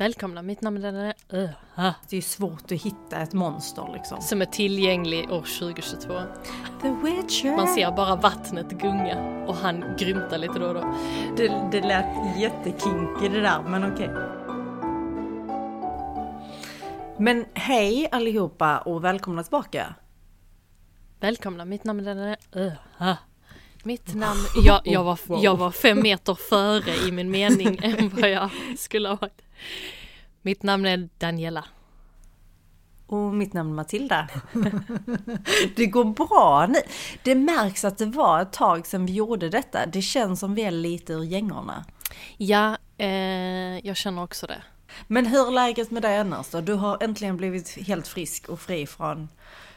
Välkomna, mitt namn är uh, uh, Det är svårt att hitta ett monster liksom. som är tillgänglig år 2022. The Witcher! Man ser bara vattnet gunga och han grymtar lite då och då. Det, det lät jättekinky det där, men okej. Men hej allihopa och välkomna tillbaka. Välkomna, mitt namn är uh, uh. Mitt namn, jag, jag, var, jag var fem meter före i min mening än vad jag skulle ha varit. Mitt namn är Daniela. Och mitt namn är Matilda. det går bra nu. Det märks att det var ett tag sedan vi gjorde detta. Det känns som vi är lite ur gängorna. Ja, eh, jag känner också det. Men hur är läget med dig annars då? Du har äntligen blivit helt frisk och fri från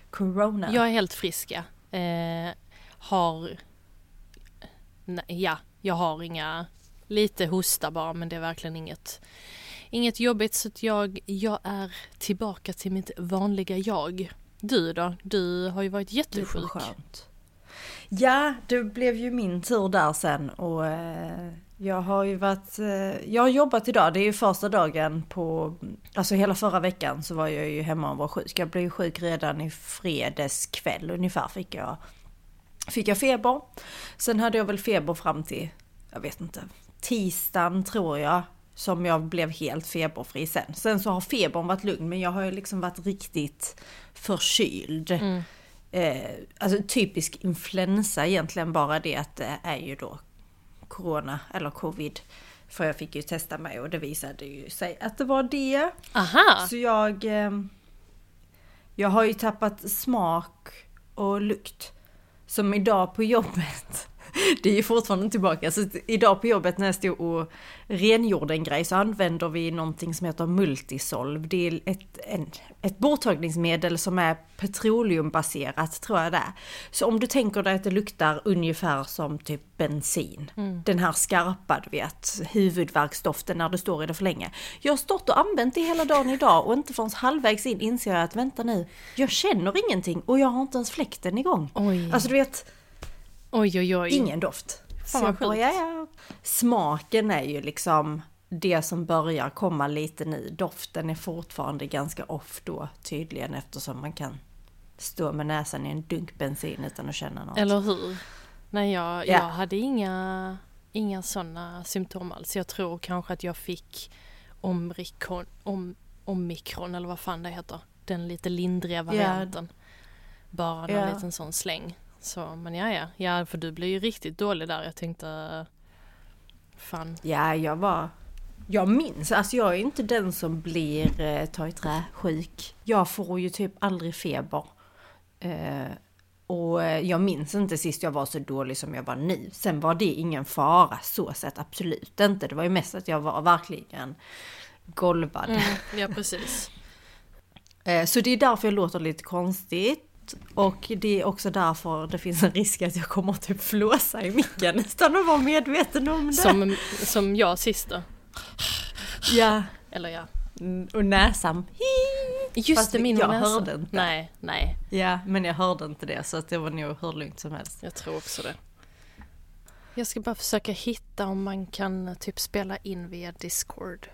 corona. Jag är helt frisk ja. Eh, har... Nej, ja, jag har inga... Lite hosta bara men det är verkligen inget... Inget jobbigt så att jag, jag är tillbaka till mitt vanliga jag. Du då? Du har ju varit jättesjuk. skönt. Ja, det blev ju min tur där sen och eh, jag har ju varit, eh, jag har jobbat idag, det är ju första dagen på, alltså hela förra veckan så var jag ju hemma och var sjuk. Jag blev ju sjuk redan i fredags kväll ungefär fick jag, fick jag feber. Sen hade jag väl feber fram till, jag vet inte, tisdagen tror jag. Som jag blev helt feberfri sen. Sen så har febern varit lugn men jag har ju liksom varit riktigt förkyld. Mm. Eh, alltså typisk influensa egentligen bara det att det är ju då corona eller covid. För jag fick ju testa mig och det visade ju sig att det var det. Aha! Så jag... Eh, jag har ju tappat smak och lukt. Som idag på jobbet. Det är ju fortfarande tillbaka. Så idag på jobbet när jag stod och rengjorde en grej så använder vi någonting som heter Multisolv. Det är ett, en, ett borttagningsmedel som är petroleumbaserat tror jag det är. Så om du tänker dig att det luktar ungefär som typ bensin. Den här skarpa du vet, huvudvärksdoften när du står i det för länge. Jag har stått och använt det hela dagen idag och inte förrän halvvägs in inser jag att vänta nu, jag känner ingenting och jag har inte ens fläkten igång. Oj. Alltså du vet, Oj oj oj. ingen doft. Fan vad ja, ja. Smaken är ju liksom det som börjar komma lite nu. Doften är fortfarande ganska off då tydligen eftersom man kan stå med näsan i en dunk bensin utan att känna något. Eller hur? Nej jag, Ja. jag hade inga, inga sådana symptom alls. Jag tror kanske att jag fick omikron, om, omikron eller vad fan det heter. Den lite lindriga varianten. Bara någon Ja. liten sån släng. Så men ja ja, ja för du blev ju riktigt dålig där. Jag tänkte Fan. Ja, jag var... Jag minns, alltså jag är inte den som blir eh, ta i trä sjuk. Jag får ju typ aldrig feber. Eh, och eh, jag minns inte sist jag var så dålig som jag var nu. Sen var det ingen fara så sett, absolut inte. Det var ju mest att jag var verkligen golvad. Mm, ja precis. Eh, Så det är därför jag låter lite konstigt. Och det är också därför det finns en risk att jag kommer typ flåsa i micken utan att vara medveten om det. Som, som jag sist då. Ja, Eller ja. Mm, och näsan. Just Fast det, min jag näsa. hörde inte. Nej, nej. Ja, men jag hörde inte det så att det var nog hur lugnt som helst. Jag tror också det. Jag ska bara försöka hitta om man kan typ spela in via Discord.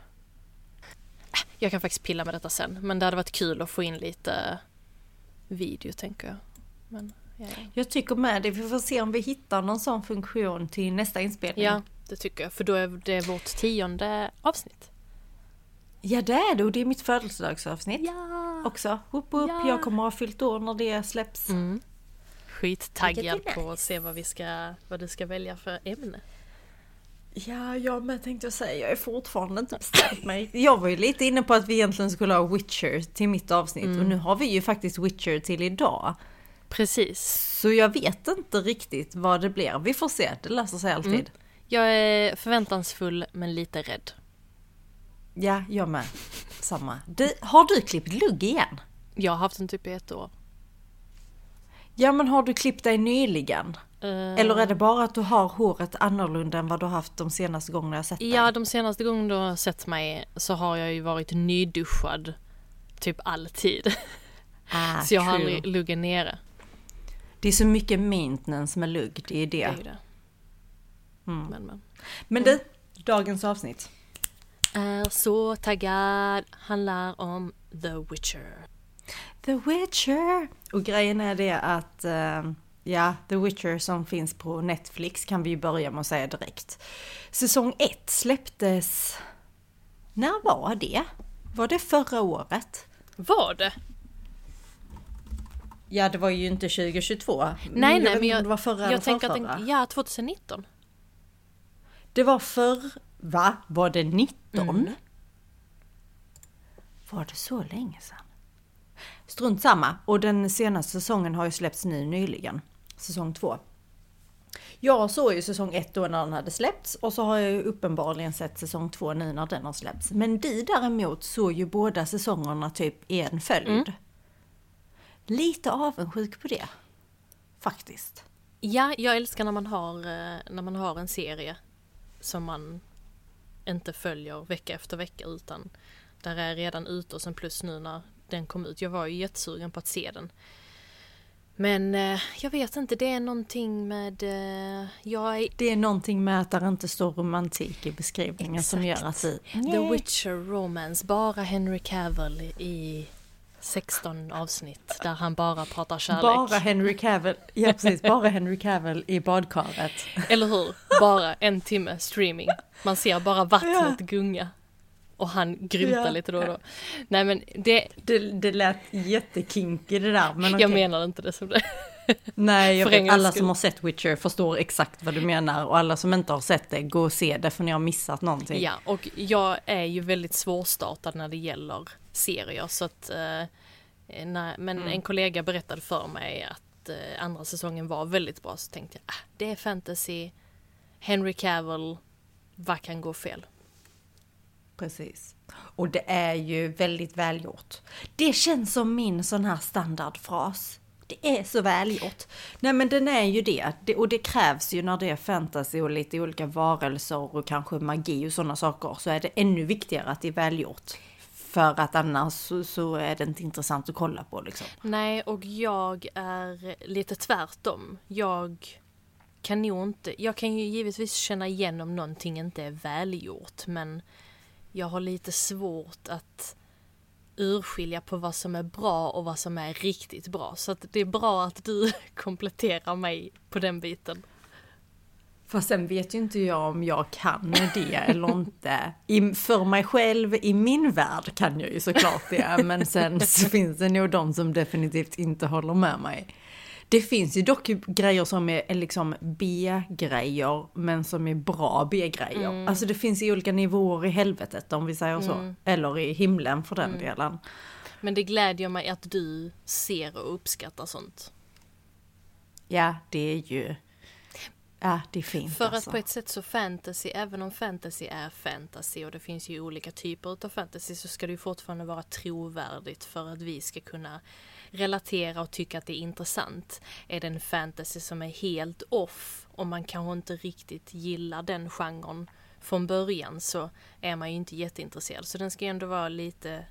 Äh, Jag kan faktiskt pilla med detta sen, men det hade varit kul att få in lite video tänker jag. Men, ja, ja. Jag tycker med det. Vi får se om vi hittar någon sån funktion till nästa inspelning. ja, det tycker jag, för då är det vårt tionde avsnitt. ja det är det och det är mitt födelsedagsavsnitt Ja! också. Woop, woop. Ja. Jag kommer ha fyllt år när det släpps. Mm. Skittaggad på att se vad vi ska, vad du ska välja för ämne. Ja, jag med tänkte jag säga. Jag är fortfarande inte bestämt mig. Jag var ju lite inne på att vi egentligen skulle ha Witcher till mitt avsnitt och nu har vi ju faktiskt Witcher till idag. Precis. Så jag vet inte riktigt vad det blir. Vi får se, det löser sig alltid. Mm. Jag är förväntansfull men lite rädd. Ja, jag med. Samma. Du, har du klippt lugg igen? Jag har haft den typ i ett år. Ja, men har du klippt dig nyligen? Eh, Eller är det bara att du har håret annorlunda än vad du har haft de senaste gångerna jag sett dig? Ja, de senaste gångerna du har sett mig så har jag ju varit nyduschad typ alltid. ah, så jag har true. aldrig luggen nere. Det är så mycket maintenance med lugg, det är det. Det är det. Mm. Men, men. Men du, dagens avsnitt. är så taggad. Handlar om The Witcher. The Witcher! Och grejen är det att, eh, ja, The Witcher som finns på Netflix kan vi ju börja med att säga direkt. Säsong 1 släpptes... När var det? Var det förra året? Var det? Ja, det var ju inte 2022. Nej, jag nej, men jag, det var förra jag tänker att den, ja, 2019. Det var för... Va? Var det 19? Mm. Var det så länge sedan? Strunt samma. Och den senaste säsongen har ju släppts nu nyligen. Säsong 2. Jag såg ju säsong 1 då när den hade släppts och så har jag ju uppenbarligen sett säsong 2 nu när den har släppts. Men du däremot såg ju båda säsongerna typ i en följd. Mm. Lite avundsjuk på det. Faktiskt. Ja, jag älskar när man har, eh, när man har en serie som man inte följer vecka efter vecka utan där är redan ute och sen plus nu när den kom ut. Jag var ju jättesugen på att se den. Men eh, jag vet inte, det är någonting med... Eh, jag är Det är någonting med att det inte står romantik i beskrivningen som gör att vi... The Witcher Romance, bara Henry Cavill i 16 avsnitt där han bara pratar kärlek. Bara Henry Cavill, ja precis, bara Henry Cavill i badkaret. Eller hur? Bara en timme streaming. Man ser bara vattnet gunga. Och han grymtar Ja. lite då och då. Nej men det, Det, det lät jättekinky det där, men jag okej. menar inte det som det. Nej, jag vet, alla som har sett Witcher förstår exakt vad du menar och alla som inte har sett det, gå och se det för ni har missat någonting. Ja, och jag är ju väldigt svårstartad när det gäller serier så att eh, när, Men Mm. en kollega berättade för mig att eh, andra säsongen var väldigt bra så tänkte jag ah, det är fantasy, Henry Cavill, vad kan gå fel? Precis. Och det är ju väldigt välgjort. Det känns som min sån här standardfras. Det är så välgjort. Nej men den är ju det. det. Och det krävs ju när det är fantasy och lite olika varelser och kanske magi och sådana saker. Så är det ännu viktigare att det är välgjort. För att annars så, så är det inte intressant att kolla på liksom. Nej, och jag är lite tvärtom. Jag kan nog inte, jag kan ju givetvis känna igen om någonting inte är välgjort, men jag har lite svårt att urskilja på vad som är bra och vad som är riktigt bra. Så att det är bra att du kompletterar mig på den biten. Fast sen vet ju inte jag om jag kan det eller inte. I, för mig själv, i min värld kan jag ju såklart det. Men sen så finns det nog de som definitivt inte håller med mig. Det finns ju dock grejer som är liksom B-grejer, men som är bra B-grejer. Alltså det finns i olika nivåer i helvetet om vi säger så. Eller i himlen för den delen. Men det glädjer mig att du ser och uppskattar sånt. Ja, det är ju... Ja, det är fint För alltså. att på ett sätt så fantasy, även om fantasy är fantasy och det finns ju olika typer utav fantasy så ska det ju fortfarande vara trovärdigt för att vi ska kunna relatera och tycka att det är intressant. Är det en fantasy som är helt off och man kanske inte riktigt gillar den genren från början så är man ju inte jätteintresserad. Så den ska ju ändå vara lite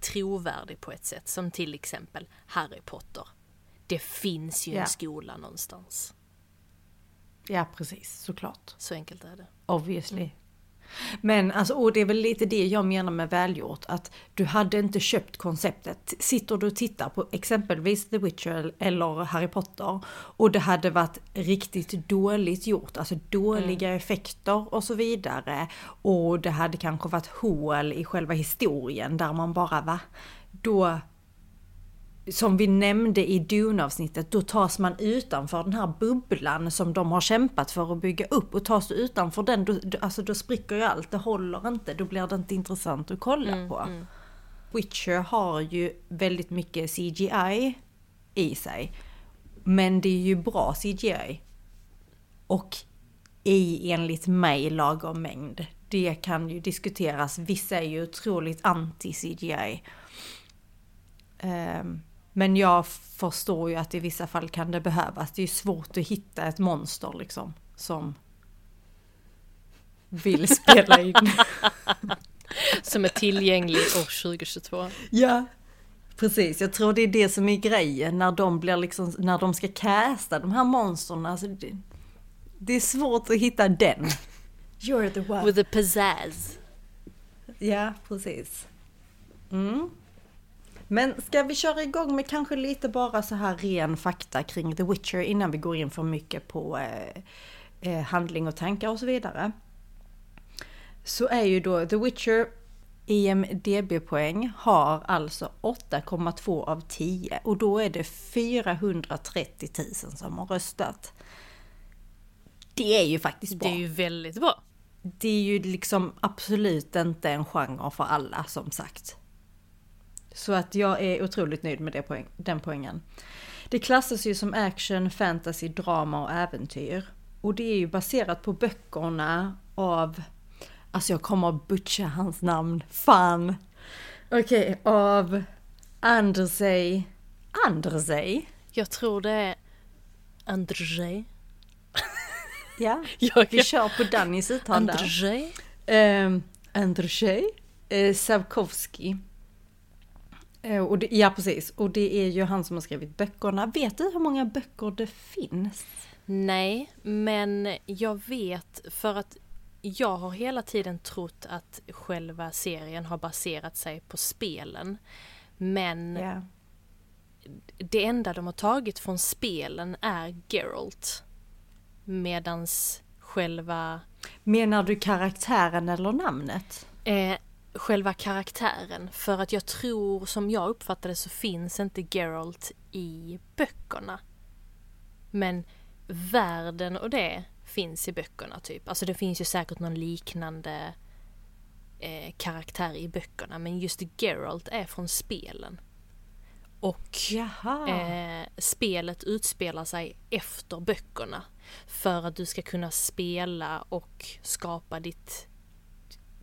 trovärdig på ett sätt. Som till exempel Harry Potter. Det finns ju en skola någonstans. Ja, precis, såklart. Så enkelt är det. Obviously. Men alltså, och det är väl lite det jag menar med välgjort, att du hade inte köpt konceptet. Sitter du och tittar på exempelvis The Witcher eller Harry Potter och det hade varit riktigt dåligt gjort, alltså dåliga effekter och så vidare. Och det hade kanske varit hål i själva historien där man bara va? Då som vi nämnde i Dune-avsnittet, då tas man utanför den här bubblan som de har kämpat för att bygga upp. Och tas du utanför den, då, alltså då spricker ju allt, det håller inte, då blir det inte intressant att kolla på. Witcher har ju väldigt mycket CGI i sig. Men det är ju bra CGI. Och i enligt mig lagom mängd. Det kan ju diskuteras, vissa är ju otroligt anti-CGI. Ehm, Men jag förstår ju att i vissa fall kan det behövas. Det är ju svårt att hitta ett monster liksom som vill spela in. Som är tillgänglig år 2022. ja, precis. Jag tror det är det som är grejen när de blir liksom, när de ska casta de här monstren. Alltså det, det är svårt att hitta den. You're the one. With a pizzazz. Ja, precis. Mm. Men ska vi köra igång med kanske lite bara så här ren fakta kring The Witcher innan vi går in för mycket på eh, eh, handling och tankar och så vidare. Så är ju då The Witcher IMDB-poäng har alltså 8,2 av 10 och då är det 430 000 som har röstat. Det är ju faktiskt bra. Det är ju väldigt bra. Det är ju liksom absolut inte en genre för alla som sagt. Så att jag är otroligt nöjd med poäng, den poängen. Det klassas ju som action, fantasy, drama och äventyr. Och det är ju baserat på böckerna av, alltså jag kommer att butcha hans namn, fan. Okej, okay, av Andrzej, Andrzej? Jag tror det är Andrzej. Ja, jag, vi kör på Dannys uttal där. Andrzej? Eh, Andrzej eh, Savkovski. Eh, och det, ja precis, och det är ju han som har skrivit böckerna. Vet du hur många böcker det finns? Nej, men jag vet för att jag har hela tiden trott att själva serien har baserat sig på spelen. Men yeah. det enda de har tagit från spelen är Geralt. Medans själva... Menar du karaktären eller namnet? Eh, själva karaktären. För att jag tror, som jag uppfattade så finns inte Geralt i böckerna. Men världen och det finns i böckerna typ. Alltså det finns ju säkert någon liknande eh, karaktär i böckerna. Men just Geralt är från spelen. Och eh, spelet utspelar sig efter böckerna. För att du ska kunna spela och skapa ditt,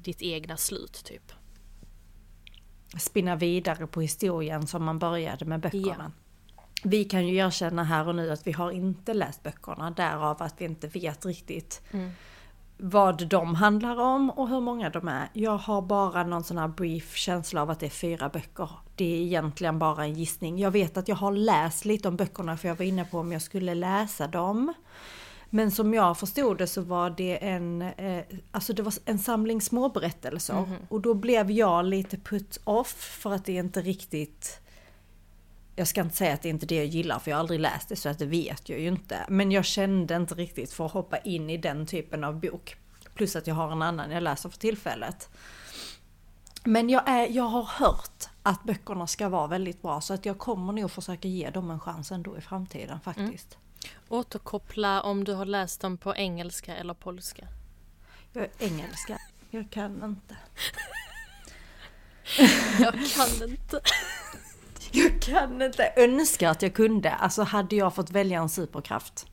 ditt egna slut typ. Spinna vidare på historien som man började med böckerna. Ja. Vi kan ju erkänna här och nu att vi har inte läst böckerna, därav att vi inte vet riktigt mm vad de handlar om och hur många de är. Jag har bara någon sån här brief känsla av att det är fyra böcker. Det är egentligen bara en gissning. Jag vet att jag har läst lite om böckerna för jag var inne på om jag skulle läsa dem. Men som jag förstod det så var det en, eh, alltså det var en samling småberättelser. Mm -hmm. Och då blev jag lite put off för att det är inte riktigt jag ska inte säga att det är inte det jag gillar för jag har aldrig läst det så att det vet jag ju inte. Men jag kände inte riktigt för att hoppa in i den typen av bok. Plus att jag har en annan jag läser för tillfället. Men jag, är, jag har hört att böckerna ska vara väldigt bra så att jag kommer nog försöka ge dem en chans ändå i framtiden faktiskt. Mm. Återkoppla om du har läst dem på engelska eller polska. Jag är engelska. Jag kan inte. jag kan inte. Jag kan inte önska att jag kunde. Alltså hade jag fått välja en superkraft.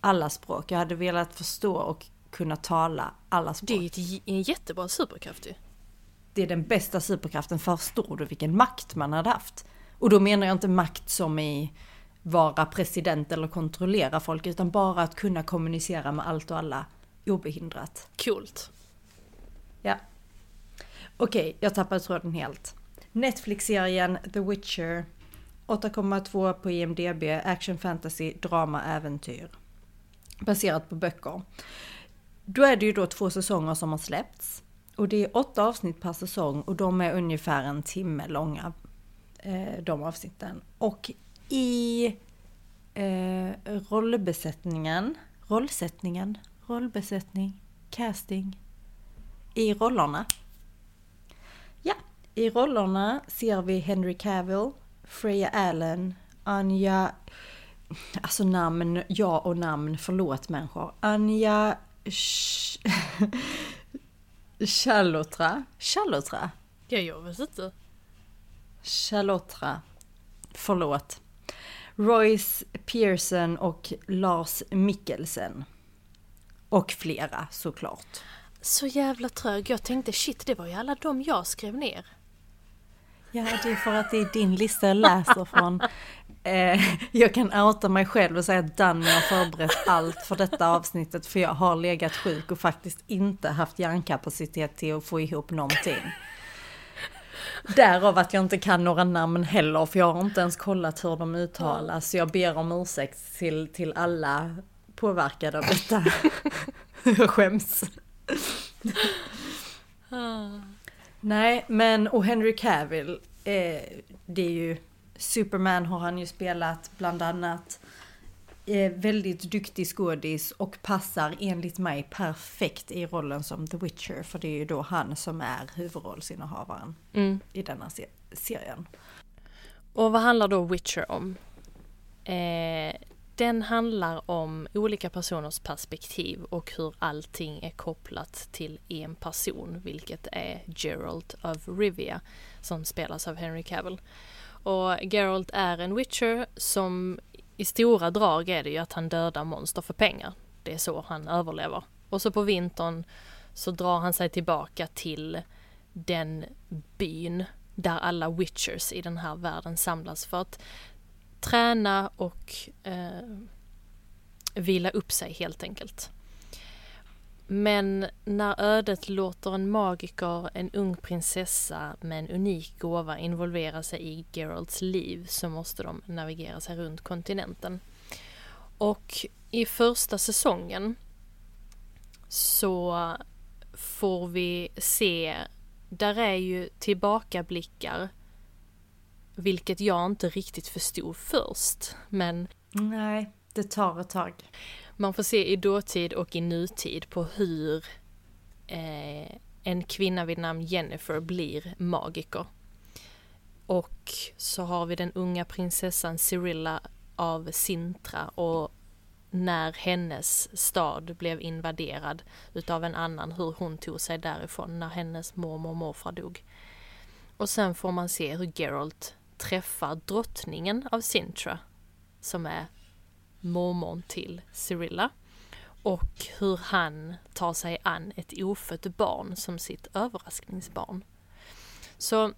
Alla språk. Jag hade velat förstå och kunna tala alla språk. Det är en jättebra superkraft ju. Det är den bästa superkraften. Förstår du vilken makt man hade haft? Och då menar jag inte makt som i vara president eller kontrollera folk utan bara att kunna kommunicera med allt och alla obehindrat. Coolt. Ja. Okej, jag tappade tråden helt. Netflix-serien The Witcher 8,2 på IMDB, action fantasy, drama, äventyr. Baserat på böcker. Då är det ju då två säsonger som har släppts. Och det är åtta avsnitt per säsong och de är ungefär en timme långa. Eh, de avsnitten. Och i eh, rollbesättningen, rollsättningen, rollbesättning, casting. I rollerna i rollerna ser vi Henry Cavill, Freya Allen, Anja... Alltså namn, ja och namn, förlåt människor. Anja... Chalotra? Chalotra? Ja, jag vet inte. Chalotra. Förlåt. Royce Pearson och Lars Mikkelsen. Och flera såklart. Så jävla trög. Jag tänkte shit, det var ju alla de jag skrev ner. Ja, det är för att det är din lista jag läser från. Eh, jag kan outa mig själv och säga att Danny har förberett allt för detta avsnittet för jag har legat sjuk och faktiskt inte haft hjärnkapacitet till att få ihop någonting. Därav att jag inte kan några namn heller för jag har inte ens kollat hur de uttalas. Så jag ber om ursäkt till, till alla påverkade av detta. jag skäms. Nej, men och Henry Cavill, eh, det är ju Superman har han ju spelat bland annat. Väldigt duktig skådis och passar enligt mig perfekt i rollen som The Witcher. För det är ju då han som är huvudrollsinnehavaren Mm. i denna se- serien. Och vad handlar då Witcher om? Eh, den handlar om olika personers perspektiv och hur allting är kopplat till en person, vilket är Geralt of Rivia som spelas av Henry Cavill. Och Geralt är en Witcher som i stora drag är det ju att han dödar monster för pengar. Det är så han överlever. Och så på vintern så drar han sig tillbaka till den byn där alla witchers i den här världen samlas för att träna och eh, vila upp sig helt enkelt. Men när ödet låter en magiker, en ung prinsessa med en unik gåva involvera sig i Geralts liv så måste de navigera sig runt kontinenten. Och i första säsongen så får vi se, där är ju tillbakablickar vilket jag inte riktigt förstod först. Men Nej, det tar ett tag man får se i dåtid och i nutid på hur eh, en kvinna vid namn Jennifer blir magiker. Och så har vi den unga prinsessan Cyrilla av Sintra och när hennes stad blev invaderad utav en annan, hur hon tog sig därifrån när hennes mormor och morfar dog. Och sen får man se hur Geralt träffar drottningen av Sintra, som är mormorn till Cyrilla. Och hur han tar sig an ett ofött barn som sitt överraskningsbarn. Så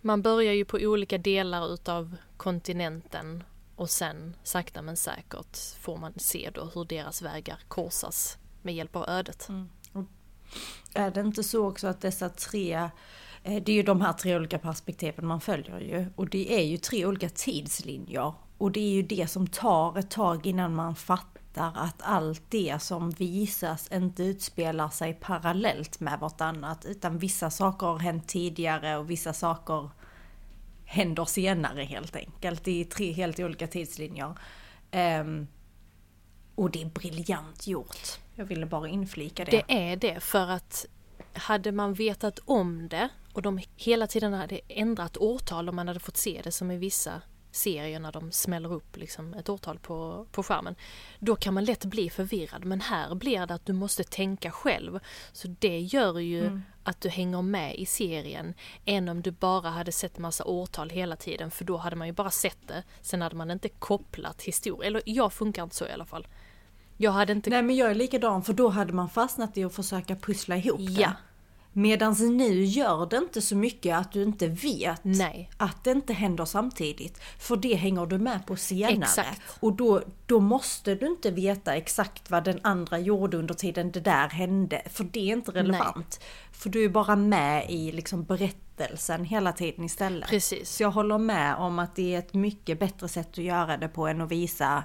man börjar ju på olika delar utav kontinenten och sen sakta men säkert får man se då hur deras vägar korsas med hjälp av ödet. Mm. Är det inte så också att dessa tre, eh, det är ju de här tre olika perspektiven man följer ju. Och det är ju tre olika tidslinjer. Och det är ju det som tar ett tag innan man fattar att allt det som visas inte utspelar sig parallellt med vartannat. Utan vissa saker har hänt tidigare och vissa saker händer senare helt enkelt. Det är tre helt olika tidslinjer. Um, och det är briljant gjort. Jag ville bara inflika det. Det är det för att hade man vetat om det och de hela tiden hade ändrat årtal om man hade fått se det som i vissa serier när de smäller upp liksom ett årtal på, på skärmen. Då kan man lätt bli förvirrad men här blir det att du måste tänka själv. Så det gör ju Mm. att du hänger med i serien än om du bara hade sett massa årtal hela tiden för då hade man ju bara sett det. Sen hade man inte kopplat historia. Eller jag funkar inte så i alla fall. Jag hade inte... Nej men jag är likadan för då hade man fastnat i att försöka pussla ihop det. Ja. Medans nu gör det inte så mycket att du inte vet Nej. att det inte händer samtidigt. För det hänger du med på senare. Exakt. Och då, då måste du inte veta exakt vad den andra gjorde under tiden det där hände. För det är inte relevant. För du är bara med i liksom berättelsen hela tiden istället. Precis. Så jag håller med om att det är ett mycket bättre sätt att göra det på än att visa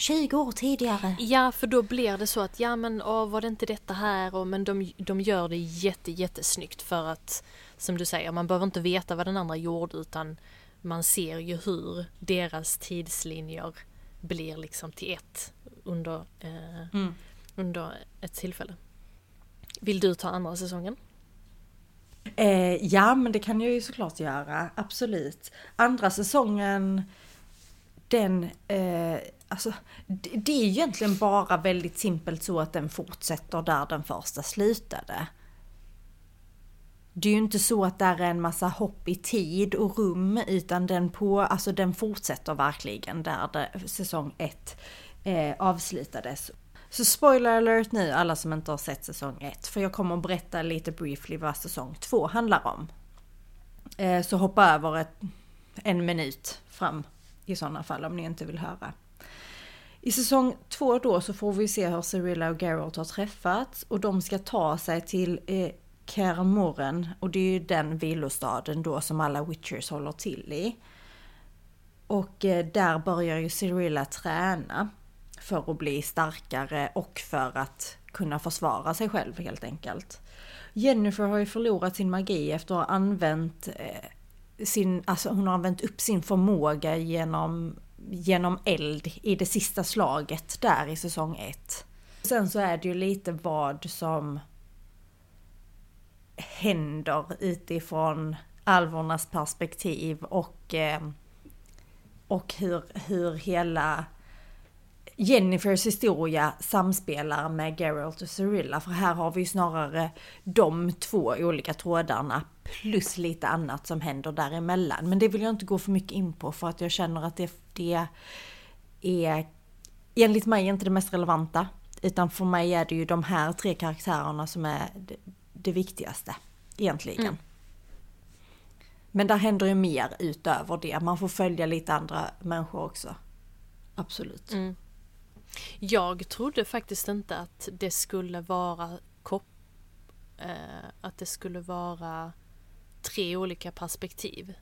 20 år tidigare. Ja, för då blir det så att ja men åh, var det inte detta här och men de, de gör det jätte jättesnyggt för att som du säger, man behöver inte veta vad den andra gjorde utan man ser ju hur deras tidslinjer blir liksom till ett under, eh, Mm. under ett tillfälle. Vill du ta andra säsongen? Eh, ja, men det kan jag ju såklart göra. Absolut. Andra säsongen, den... Eh, alltså, det, det är egentligen bara väldigt simpelt så att den fortsätter där den första slutade. Det är ju inte så att där är en massa hopp i tid och rum utan den, på, alltså den fortsätter verkligen där det, säsong 1 eh, avslutades. Så spoiler alert nu alla som inte har sett säsong 1 för jag kommer att berätta lite briefly vad säsong 2 handlar om. Eh, så hoppa över ett, en minut fram i sådana fall om ni inte vill höra. I säsong två då så får vi se hur Cyrilla och Geralt har träffats och de ska ta sig till eh, Kermoren och det är ju den villostaden då som alla Witchers håller till i. Och eh, där börjar ju Cyrilla träna för att bli starkare och för att kunna försvara sig själv helt enkelt. Jennifer har ju förlorat sin magi efter att ha använt eh, sin, alltså hon har använt upp sin förmåga genom, genom eld i det sista slaget där i säsong 1. Sen så är det ju lite vad som händer utifrån alvornas perspektiv och, eh, och hur, hur hela Jennifers historia samspelar med Geralt och Cyrilla. För här har vi ju snarare de två olika trådarna plus lite annat som händer däremellan. Men det vill jag inte gå för mycket in på för att jag känner att det, det är enligt mig inte det mest relevanta. Utan för mig är det ju de här tre karaktärerna som är det, det viktigaste egentligen. Mm. Men där händer ju mer utöver det. Man får följa lite andra människor också. Absolut. Mm. Jag trodde faktiskt inte att det skulle vara kop eh, att det skulle vara tre olika perspektiv.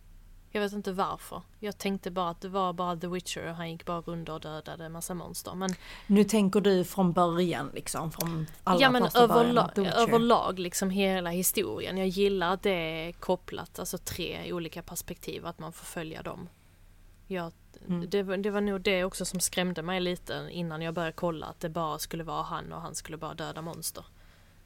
Jag vet inte varför. Jag tänkte bara att det var bara The Witcher och han gick bara runt och dödade en massa monster. Men... Nu tänker du från början liksom? Från allra ja men överlag, överlag liksom hela historien. Jag gillar att det är kopplat, alltså tre olika perspektiv, att man får följa dem. Jag, mm. det, det, var nog det också som skrämde mig lite innan jag började kolla att det bara skulle vara han och han skulle bara döda monster.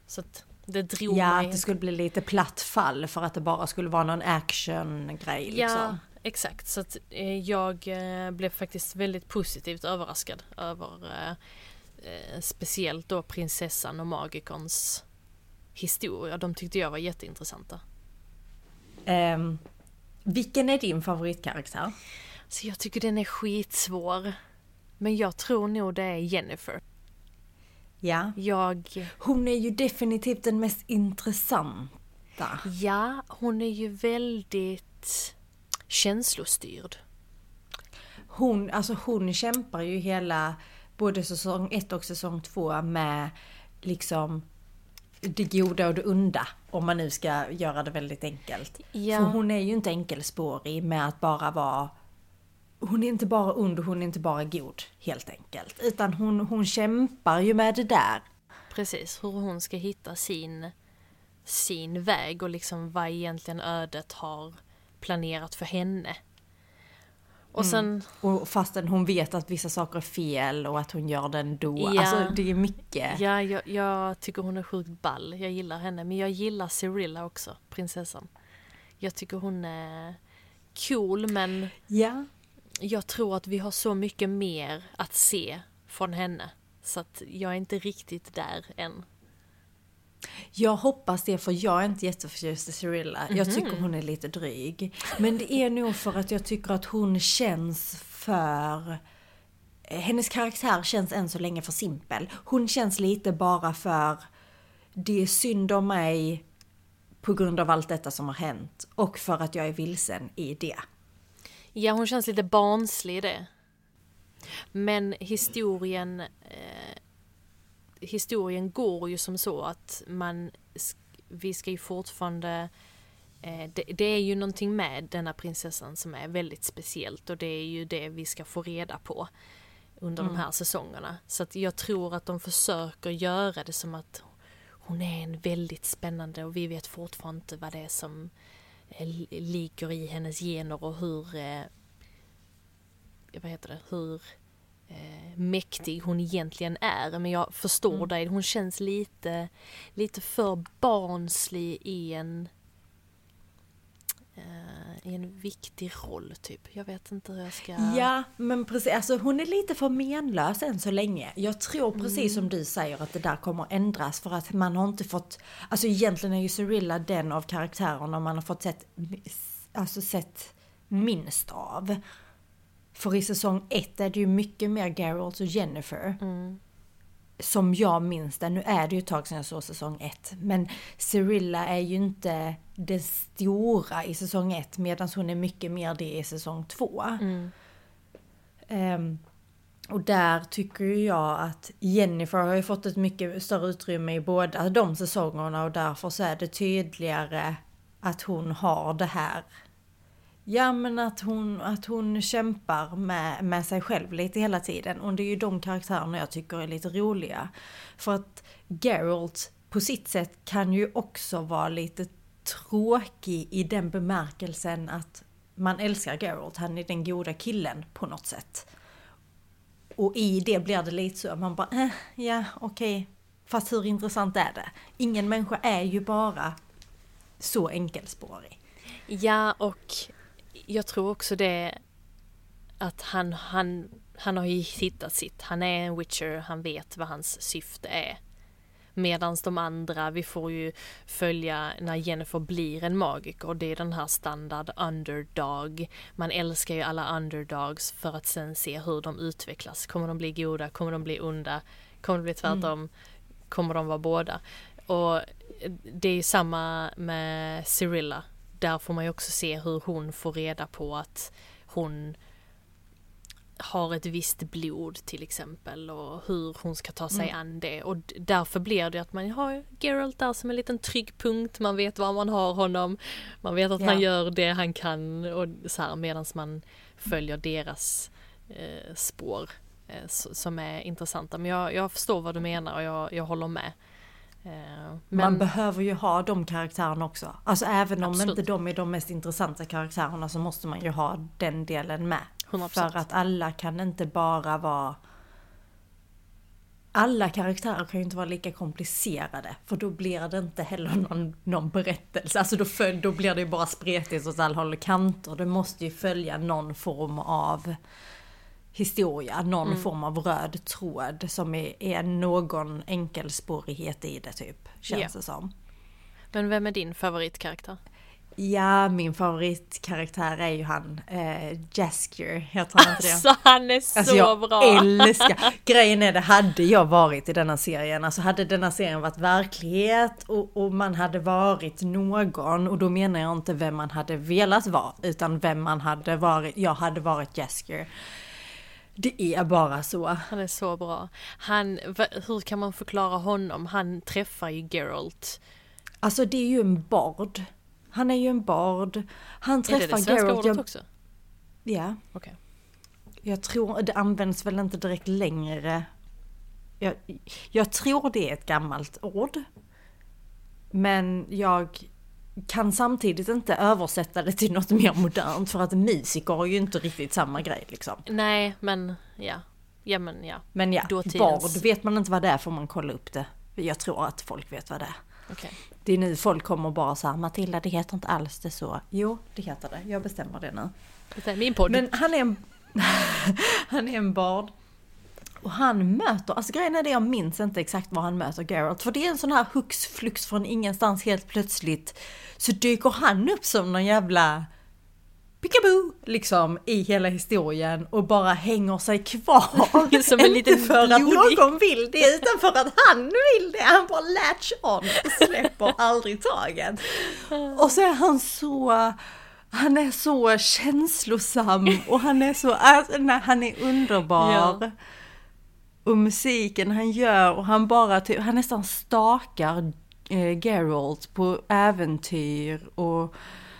Så att det drog ja, mig. att det skulle bli lite platt fall för att det bara skulle vara någon action-grej liksom. Ja, exakt. Så att eh, jag eh, blev faktiskt väldigt positivt överraskad över eh, eh, speciellt då prinsessan och magikons historia. De tyckte jag var jätteintressanta. Um, vilken är din favoritkaraktär? Så jag tycker den är skitsvår. Men jag tror nog det är Jennifer. Ja. Jag... Hon är ju definitivt den mest intressanta. Ja, hon är ju väldigt känslostyrd. Hon, alltså hon kämpar ju hela både säsong 1 och säsong 2 med liksom det goda och det onda. Om man nu ska göra det väldigt enkelt. Ja. För hon är ju inte enkelspårig med att bara vara hon är inte bara ond hon är inte bara god helt enkelt. Utan hon, hon kämpar ju med det där. Precis, hur hon ska hitta sin, sin väg och liksom vad egentligen ödet har planerat för henne. Och sen... Mm. Och fastän hon vet att vissa saker är fel och att hon gör det ändå. Ja, alltså det är mycket. Ja, jag, jag tycker hon är sjukt ball. Jag gillar henne. Men jag gillar Cyrilla också, prinsessan. Jag tycker hon är cool men... Ja jag tror att vi har så mycket mer att se från henne. Så att jag är inte riktigt där än. Jag hoppas det för jag är inte jätteförtjust i Cyrilla. Mm -hmm. Jag mhm. tycker hon är lite dryg. Men det är nog för att jag tycker att hon känns för... Hennes karaktär känns än så länge för simpel. Hon känns lite bara för... Det är synd om mig på grund av allt detta som har hänt och för att jag är vilsen i det. Ja, hon känns lite barnslig i det. Men historien eh, historien går ju som så att man vi ska ju fortfarande eh, det, det, är ju någonting med denna prinsessan som är väldigt speciellt och det är ju det vi ska få reda på under mm. de här säsongerna. Så att jag tror att de försöker göra det som att hon är en väldigt spännande och vi vet fortfarande inte vad det är som ligger i hennes gener och hur, eh, vad heter det, hur eh, mäktig hon egentligen är. Men jag förstår mm. dig, hon känns lite, lite för barnslig i en eh, i en viktig roll typ. Jag vet inte hur jag ska... Ja, men precis. Alltså hon är lite för menlös än så länge. Jag tror precis mm. som du säger att det där kommer ändras för att man har inte fått... Alltså egentligen är ju Cyrilla den av karaktärerna man har fått sett, alltså sett minst av. För i säsong ett är det ju mycket mer Geralt och Jennifer. Mm som jag minns det, nu är det ju ett tag sedan jag såg säsong 1, men Cyrilla är ju inte det stora i säsong 1 medan hon är mycket mer det i säsong 2. Mm. Um, och där tycker jag att Jennifer har ju fått ett mycket större utrymme i båda de säsongerna och därför så är det tydligare att hon har det här Ja men att hon, att hon kämpar med, med sig själv lite hela tiden. Och det är ju de karaktärerna jag tycker är lite roliga. För att Geralt på sitt sätt kan ju också vara lite tråkig i den bemärkelsen att man älskar Geralt, han är den goda killen på något sätt. Och i det blir det lite så, att man bara eh, ja okej, okay. fast hur intressant är det? Ingen människa är ju bara så enkelspårig. Ja och jag tror också det att han, han, han har ju hittat sitt. Han är en witcher, han vet vad hans syfte är. Medans de andra, vi får ju följa när Jennifer blir en magiker. Det är den här standard underdog. Man älskar ju alla underdogs för att sen se hur de utvecklas. Kommer de bli goda? Kommer de bli onda? Kommer det bli tvärtom? Mm. Kommer de vara båda? Och det är ju samma med Cyrilla. Där får man ju också se hur hon får reda på att hon har ett visst blod till exempel och hur hon ska ta sig mm. an det och därför blir det att man har Geralt där som en liten trygg punkt, man vet var man har honom, man vet att ja. han gör det han kan och så här medan man följer deras eh, spår eh, som är intressanta. Men jag, jag förstår vad du menar och jag, jag håller med. Eh, men... Man behöver ju ha de karaktärerna också. Alltså även om Absolut. inte de är de mest intressanta karaktärerna så måste man ju ha den delen med. 100%. För att alla kan inte bara vara... Alla karaktärer kan ju inte vara lika komplicerade. För då blir det inte heller någon, någon berättelse. Alltså då, följ, då blir det ju bara spretigt åt alla håll och kanter. Det måste ju följa någon form av historia, någon mm. form av röd tråd som är, är någon enkelspårighet i det typ. Känns yeah. det som. Men vem är din favoritkaraktär? Ja, min favoritkaraktär är ju han, eh, Jaskier, heter han inte? Alltså han är så alltså, jag bra! älskar, grejen är det, hade jag varit i denna serien, alltså hade denna serien varit verklighet och, och, man hade varit någon, och då menar jag inte vem man hade velat vara, utan vem man hade varit, jag hade varit Jaskier. Det är bara så. Han är så bra. Han, hur kan man förklara honom? Han träffar ju Geralt. Alltså det är ju en bard. Han är ju en bard. Han träffar Geralt. Är det det svenska Geralt, ordet också? Ja. Okej. Okay. Jag tror, det används väl inte direkt längre. Jag, jag tror det är ett gammalt ord. Men jag kan samtidigt inte översätta det till något mer modernt för att musiker har ju inte riktigt samma grej liksom. Nej men ja. Ja men ja. Men ja, Dåtidens... bard vet man inte vad det är får man kolla upp det. Jag tror att folk vet vad det är. Okay. Det är nu folk kommer bara så här, Matilda det heter inte alls det så. Jo, det heter det. Jag bestämmer det nu. Det är min podd. Men han är en, han är en bard. Och han möter, alltså grejen är det jag minns inte exakt var han möter Geralt. För det är en sån här hux flux från ingenstans helt plötsligt. Så dyker han upp som någon jävla pickaboo liksom i hela historien och bara hänger sig kvar. Som en liten Inte för att någon vill det utan för att han vill det. Han bara latch on och släpper aldrig taget. Och så är han så han är så känslosam och han är så, alltså, nej, han är underbar. Ja. Och musiken han gör och han bara typ, han nästan stakar eh, Geralt på äventyr och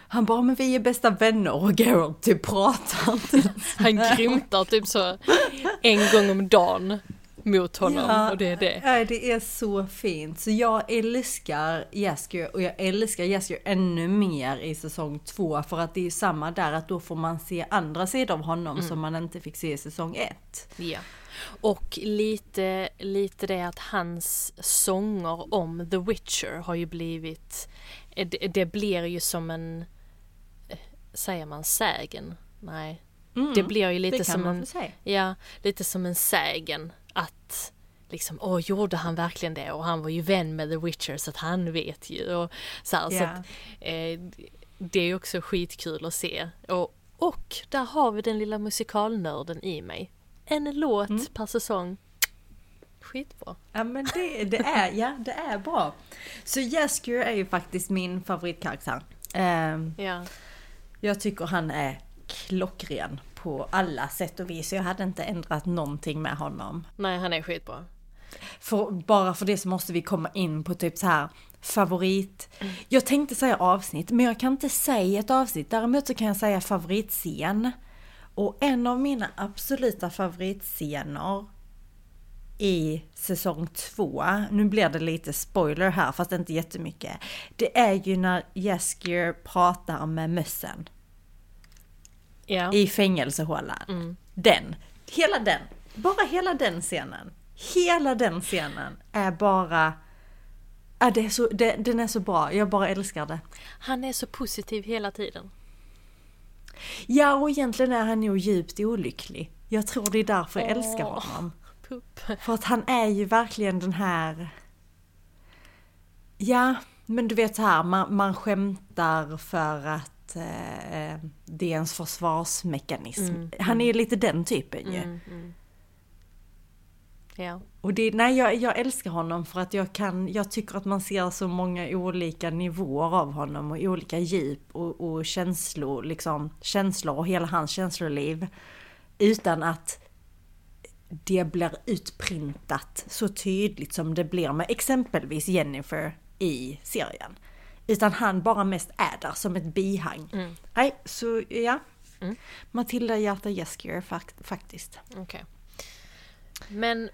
han bara, men vi är bästa vänner och Geralt typ pratar inte. Han grymtar typ så en gång om dagen mot honom ja, och det är det. Ja, det är så fint. Så jag älskar Jaskier och jag älskar Jaskier ännu mer i säsong två för att det är samma där att då får man se andra sidor av honom mm. som man inte fick se i säsong ett. Ja. Och lite, lite det att hans sånger om The Witcher har ju blivit, det, det blir ju som en, säger man sägen? Nej. Mm, det blir ju lite som en, ja, lite som en sägen att liksom, åh gjorde han verkligen det? Och han var ju vän med The Witcher så att han vet ju. Och så, här, yeah. så att, eh, det är också skitkul att se. Och, och där har vi den lilla musikalnörden i mig en låt mm. per säsong. Skitbra. Ja men det, det, är, ja, det är bra. Så Jaskier är ju faktiskt min favoritkaraktär. Um, ja. Jag tycker han är klockren på alla sätt och vis. Jag hade inte ändrat någonting med honom. Nej, han är skitbra. för, bara för det så måste vi komma in på typ så här favorit. Jag tänkte säga avsnitt, men jag kan inte säga ett avsnitt. Däremot så kan jag säga favoritscen. Och en av mina absoluta favoritscener i säsong två, nu blir det lite spoiler här fast inte jättemycket. Det är ju när Jaskier pratar med mössen Ja. i fängelsehålan. Mm. Den, hela den, bara hela den scenen. Hela den scenen är bara... Ja, det är så, det, den är så bra, jag bara älskar det. Han är så positiv hela tiden. Ja, och egentligen är han nog djupt olycklig. Jag tror det är därför jag älskar honom. Pupp. För att han är ju verkligen den här... Ja, men du vet så här, man, man skämtar för att eh, det är ens försvarsmekanism. Mm, Han är ju lite den typen ju. Mm, mm. Ja. Och det, nej, jag, jag älskar honom för att jag kan, jag tycker att man ser så många olika nivåer av honom och olika djup och, och känslor, liksom, känslor och hela hans känsloliv. Utan att det blir utprintat så tydligt som det blir med exempelvis Jennifer i serien. Utan han bara mest är där som ett bihang. Mm. Nej, så ja. Mm. Matilda Hjärta Jeskier fakt, faktiskt. Okej. Men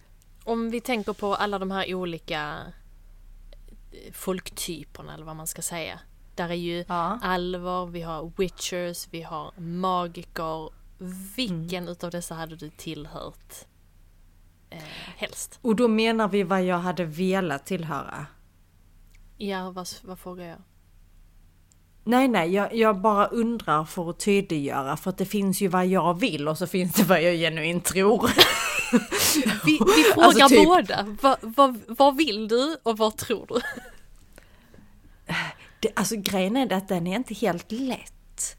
om vi tänker på alla de här olika eh, folktyperna eller vad man ska säga. Där är ju Ja. alver, vi har witchers, vi har magiker. Vilken Mm. utav dessa hade du tillhört eh, helst? Och då menar vi vad jag hade velat tillhöra. Ja, vad, vad frågar jag? Nej, nej, jag, jag bara undrar för att tydliggöra för att det finns ju vad jag vill och så finns det vad jag genuint tror. Vi, vi frågar Alltså, typ- båda. Vad, vad, vad vill du och vad tror du? Det, alltså grejen är att den är inte helt lätt.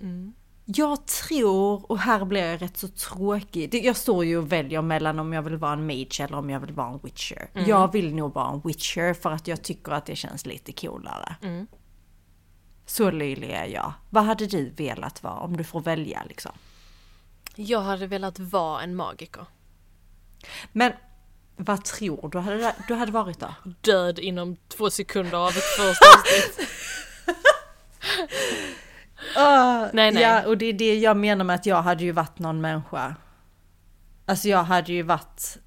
Mm. Jag tror, och här blir jag rätt så tråkig, jag står ju och väljer mellan om jag vill vara en mage eller om jag vill vara en witcher. Mm. Jag vill nog vara en witcher för att jag tycker att det känns lite coolare. Mm. Så löjlig är jag. Vad hade du velat vara om du får välja liksom? Jag hade velat vara en magiker. Men vad tror du hade, du hade varit då? Död inom två sekunder av ett första avsnitt. Nej, nej. Ja, och det är det jag menar med att jag hade ju varit någon människa. Alltså jag hade ju varit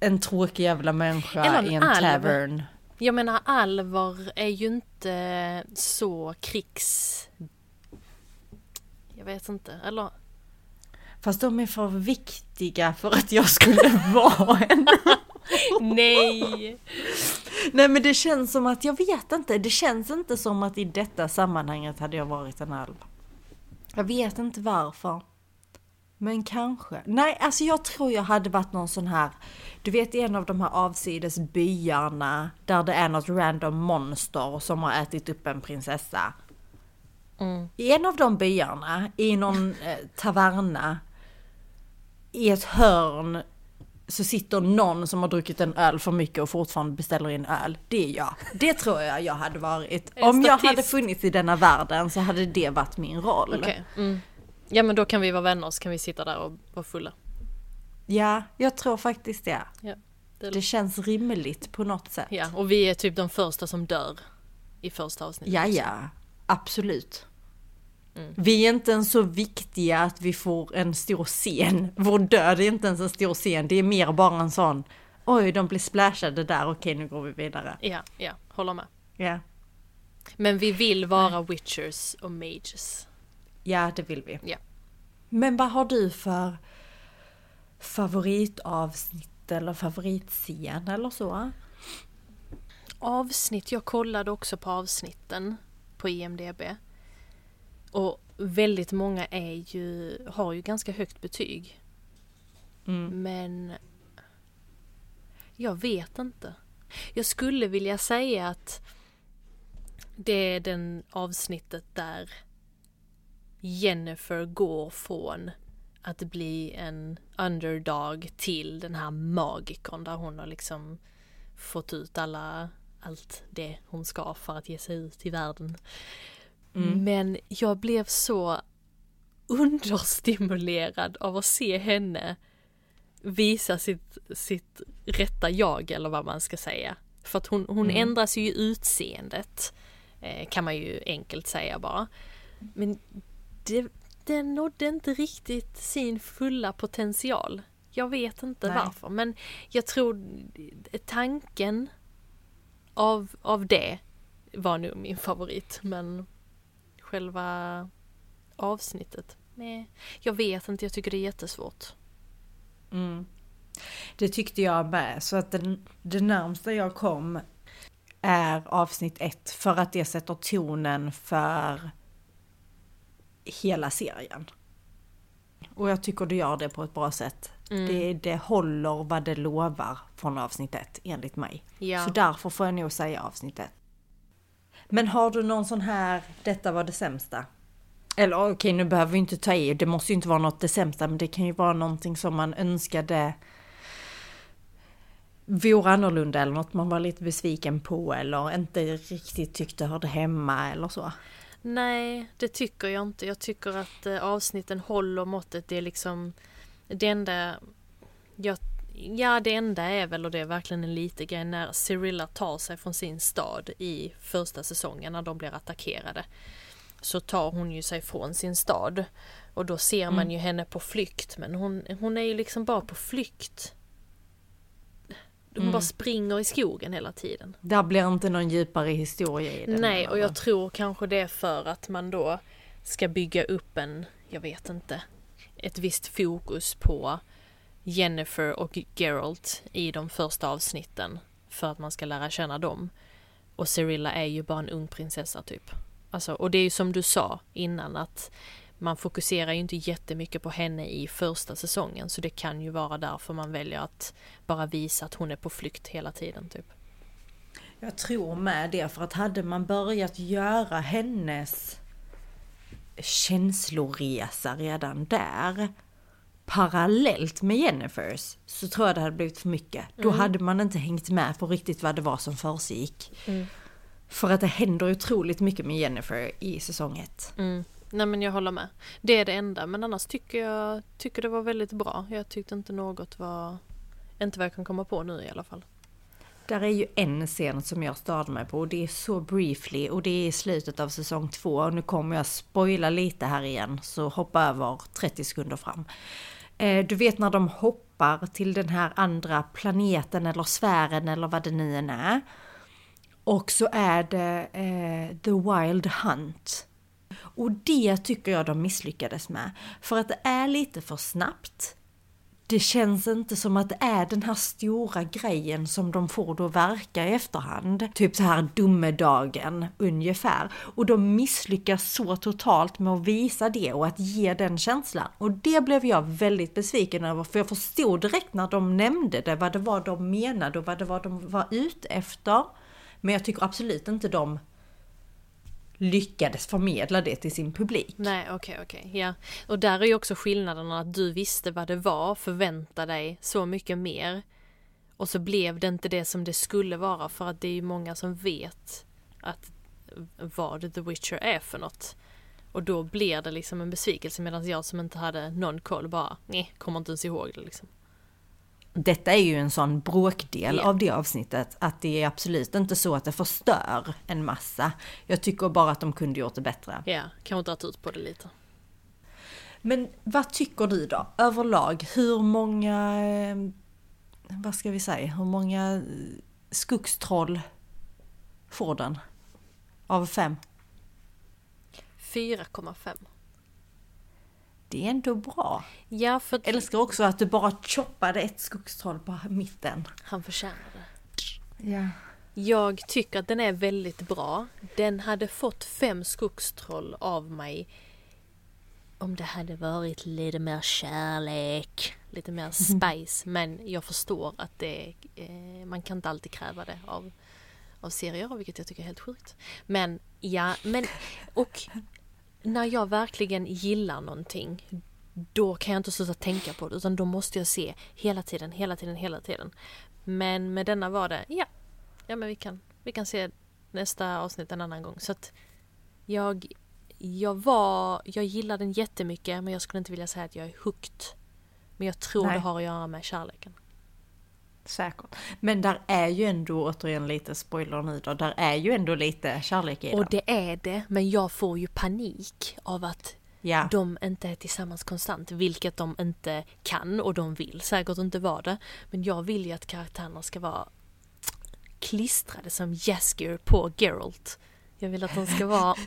en tråkig jävla människa Eller en i en alv. tavern. Jag menar alver är ju inte så krigs... Jag vet inte, eller? Fast de är för viktiga för att jag skulle vara en. Nej! Nej men det känns som att, jag vet inte, det känns inte som att i detta sammanhanget hade jag varit en alv. Jag vet inte varför. Men kanske. Nej, alltså jag tror jag hade varit någon sån här, du vet en av de här avsides byarna där det är något random monster som har ätit upp en prinsessa. Mm. I en av de byarna, i någon eh, taverna, i ett hörn så sitter någon som har druckit en öl för mycket och fortfarande beställer in öl. Det är jag. Det tror jag jag hade varit. En Om jag statist. hade funnits i denna världen så hade det varit min roll. Okej. Mm. Ja men då kan vi vara vänner så kan vi sitta där och vara fulla. Ja, jag tror faktiskt det. Ja, det, Det känns rimligt på något sätt. ja, och vi är typ de första som dör i första avsnittet. Ja, ja. Absolut. Mm. Vi är inte ens så viktiga att vi får en stor scen. Vår död är inte ens en stor scen. Det är mer bara en sån, oj de blir splashade där, okej nu går vi vidare. Ja, ja, håller med. Ja, Men vi vill vara witchers och mages. ja det vill vi. Ja. Men vad har du för favoritavsnitt eller favoritscen eller så? Avsnitt, jag kollade också på avsnitten på IMDB. Och väldigt många är ju, har ju ganska högt betyg. Mm. Men jag vet inte. Jag skulle vilja säga att det är den avsnittet där Jennifer går från att bli en underdog till den här magikern där hon har liksom fått ut alla, allt det hon ska för att ge sig ut i världen. Mm. Men jag blev så understimulerad av att se henne visa sitt, sitt rätta jag eller vad man ska säga. För att hon, hon Mm. ändras ju utseendet. Eh, kan man ju enkelt säga bara. Men det, den nådde inte riktigt sin fulla potential. Jag vet inte Nej. varför men jag tror tanken av, av det var nog min favorit men själva avsnittet, nej. Jag vet inte, jag tycker det är jättesvårt. Mm. Det tyckte jag med, så att den, det närmsta jag kom är avsnitt ett för att det sätter tonen för hela serien. Och jag tycker det gör det på ett bra sätt. Mm. Det, det håller vad det lovar från avsnitt ett, enligt mig. Ja. Så därför får jag nog säga avsnitt ett. Men har du någon sån här, detta var det sämsta? Eller okej, nu behöver vi inte ta i, det måste ju inte vara något det sämsta, men det kan ju vara någonting som man önskade vore annorlunda eller något man var lite besviken på eller inte riktigt tyckte hörde hemma eller så. Nej, det tycker jag inte. Jag tycker att eh, avsnitten håller måttet. Det är liksom det enda jag, Ja, det enda är väl, och det är verkligen en liten grej, när Cyrilla tar sig från sin stad i första säsongen när de blir attackerade. Så tar hon ju sig från sin stad. Och då ser man Mm. ju henne på flykt, men hon, hon är ju liksom bara på flykt. Hon Mm. bara springer i skogen hela tiden. Där blir inte någon djupare historia i den. Nej, och eller? jag tror kanske det är för att man då ska bygga upp en, jag vet inte, ett visst fokus på Jennifer och Geralt i de första avsnitten för att man ska lära känna dem. Och Cirilla är ju bara en ung prinsessa typ. Alltså, och det är ju som du sa innan att man fokuserar ju inte jättemycket på henne i första säsongen så det kan ju vara därför man väljer att bara visa att hon är på flykt hela tiden typ. Jag tror med det, för att hade man börjat göra hennes känsloresa redan där parallellt med Jennifers så tror jag det hade blivit för mycket. Då Mm. hade man inte hängt med på riktigt vad det var som försiggick. Mm. För att det händer otroligt mycket med Jennifer i säsong ett. Mm. Nej men jag håller med. Det är det enda men annars tycker jag tycker det var väldigt bra. Jag tyckte inte något var inte vad jag kan komma på nu i alla fall. Där är ju en scen som jag störde mig på och det är så briefly och det är i slutet av säsong två. Och nu kommer jag spoila lite här igen så hoppa över 30 sekunder fram. Eh, Du vet när de hoppar till den här andra planeten eller sfären eller vad det nu än är. Och så är det eh, The Wild Hunt. Och det tycker jag de misslyckades med. För att det är lite för snabbt. Det känns inte som att det är den här stora grejen som de får då verka i efterhand. Typ så här domedagen ungefär. Och de misslyckas så totalt med att visa det och att ge den känslan. Och det blev jag väldigt besviken över för jag förstod direkt när de nämnde det vad det var de menade och vad det var de var ute efter. Men jag tycker absolut inte de lyckades förmedla det till sin publik. Nej okej okej, ja. Och där är ju också skillnaden att du visste vad det var, förväntade dig så mycket mer. Och så blev det inte det som det skulle vara för att det är ju många som vet att vad The Witcher är för något. Och då blir det liksom en besvikelse medan jag som inte hade någon koll bara, nej, kommer inte ens ihåg det liksom. Detta är ju en sån bråkdel Ja. av det avsnittet att det är absolut inte så att det förstör en massa. Jag tycker bara att de kunde gjort det bättre. Ja, kanske dragit ut på det lite. Men vad tycker du då överlag? Hur många, eh, vad ska vi säga, hur många skogstroll får den? Av fem? 4,5. Det är ändå bra. Ja, för att Älskar också att du bara choppade ett skogstroll på mitten. han förtjänar det. Ja. Jag tycker att den är väldigt bra. Den hade fått fem skogstroll av mig om det hade varit lite mer kärlek, lite mer spice. Men jag förstår att det, eh, man kan inte alltid kräva det av, av serier, vilket jag tycker är helt sjukt. Men ja, men och när jag verkligen gillar någonting då kan jag inte sluta tänka på det utan då måste jag se hela tiden, hela tiden, hela tiden. Men med denna var det, ja, ja men vi kan, vi kan se nästa avsnitt en annan gång. Så att jag, jag var, jag gillar den jättemycket men jag skulle inte vilja säga att jag är hooked Men jag tror Nej. det har att göra med kärleken. Säkert. Men där är ju ändå, återigen lite spoiler nu då, där är ju ändå lite kärlek i Och den. det är det, men jag får ju panik av att Ja. de inte är tillsammans konstant, vilket de inte kan och de vill säkert inte vara det. Men jag vill ju att karaktärerna ska vara klistrade som Jaskier på Geralt. Jag vill att de ska vara...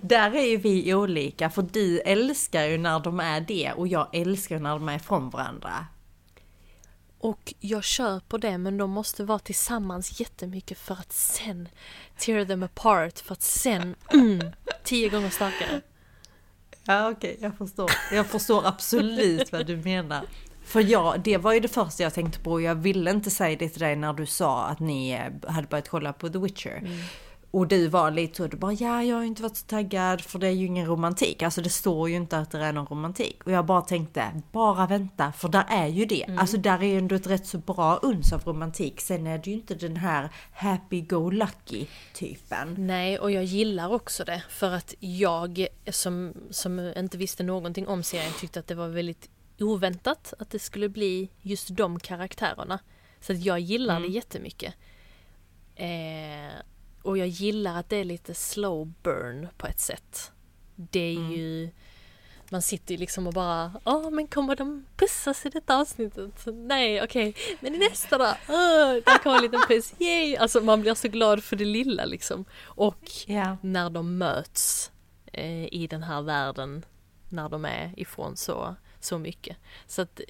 Där är ju vi olika, för du älskar ju när de är det och jag älskar ju när de är ifrån varandra. Och jag köper det, men de måste vara tillsammans jättemycket för att sen tear them apart, för att sen mm, tio gånger starkare. Ja okej, jag förstår. Jag förstår absolut vad du menar. För jag, det var ju det första jag tänkte på. Jag ville inte säga det till dig när du sa att ni eh, hade börjat kolla på The Witcher. Och du var lite så, du bara ja, jag har inte varit så taggad för det är ju ingen romantik. Alltså det står ju inte att det är någon romantik. Och jag bara tänkte, bara vänta, för där är ju det. Alltså där är ju ändå ett rätt så bra uns av romantik. Sen är det ju inte den här happy-go-lucky typen. Nej, och jag gillar också det för att jag som, som inte visste någonting om serien tyckte att det var väldigt oväntat att det skulle bli just de karaktärerna. Så att jag gillar Mm. det jättemycket. Eh, och jag gillar att det är lite slow burn på ett sätt. Det är Mm. ju man sitter ju liksom och bara, ja men kommer de pussas i detta avsnittet? Nej okej, men i nästa då? Åh, där kommer en liten puss, yay! Alltså man blir så glad för det lilla liksom. Och Ja. när de möts eh, i den här världen, när de är ifrån så, så mycket. Så att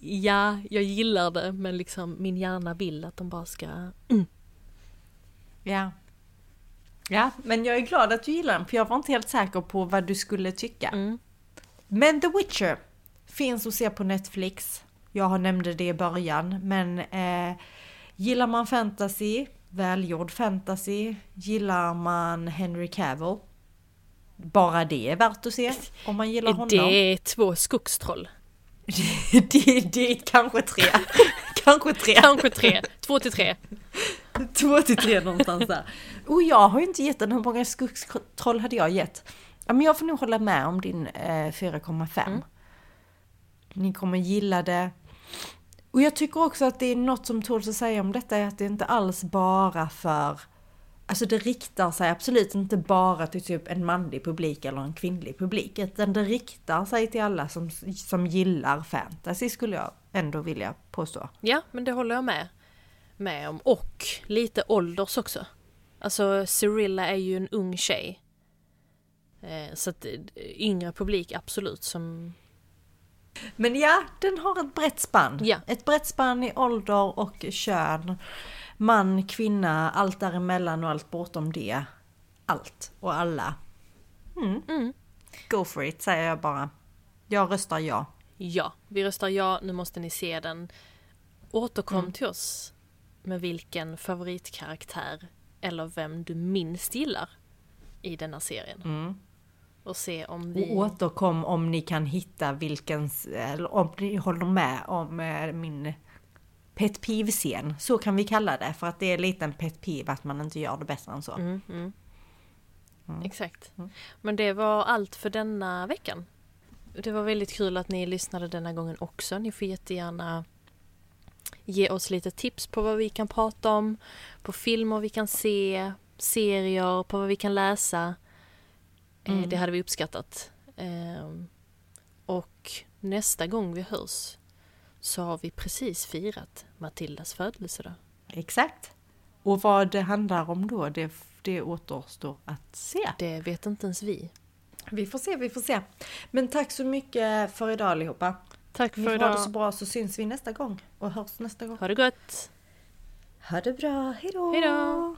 ja, jag gillar det men liksom min hjärna vill att de bara ska, Ja. Ja, men jag är glad att du gillar den för jag var inte helt säker på vad du skulle tycka. mm, Men The Witcher finns att se på Netflix. Jag nämnde det i början, men eh, gillar man fantasy, välgjord fantasy, gillar man Henry Cavill, bara det är värt att se om man gillar är honom. det två skogstroll? det, det är kanske tre. kanske tre. Kanske tre, två till tre. Två till tre någonstans där. Och jag har ju inte gett den, hur många skogstroll hade jag gett? Ja, men jag får nog hålla med om din eh, 4,5. Mm. Ni kommer gilla det. Och jag tycker också att det är något som tåls att säga om detta är att det inte alls bara för Alltså det riktar sig absolut inte bara till typ en manlig publik eller en kvinnlig publik. Utan det riktar sig till alla som, som gillar fantasy skulle jag ändå vilja påstå. Ja, men det håller jag med, med om. Och lite ålders också. Alltså Cyrilla är ju en ung tjej. Eh, så att eh, yngre publik absolut som... Men ja, den har ett brett spann. Ja. Ett brett spann i ålder och kön. Man, kvinna, allt däremellan och allt bortom det. Allt och alla. Mm. Mm. Go for it säger jag bara. Jag röstar ja. Ja, vi röstar ja, nu måste ni se den. Återkom Mm. till oss med vilken favoritkaraktär eller vem du minst gillar i denna serien. Mm. Och se om vi... Och återkom om ni kan hitta vilken, eller om ni håller med om eh, min pet peeve-scen. Så kan vi kalla det, för att det är lite en pet peeve att man inte gör det bättre än så. Mm, mm. Mm. Exakt. Mm. Men det var allt för denna veckan. Det var väldigt kul att ni lyssnade denna gången också. Ni får jättegärna ge oss lite tips på vad vi kan prata om, på filmer vi kan se, serier, på vad vi kan läsa. Eh, Mm. Det hade vi uppskattat. Ehm, Och nästa gång vi hörs så har vi precis firat Matildas födelsedag. Exakt. Och vad det handlar om då, det, det återstår att se. Det vet inte ens vi. Vi får se, vi får se. Men tack så mycket för idag allihopa. Tack Ni för får ha det idag. så bra så syns vi nästa gång och hörs nästa gång. Ha det gott! Ha det bra, hejdå! Hejdå!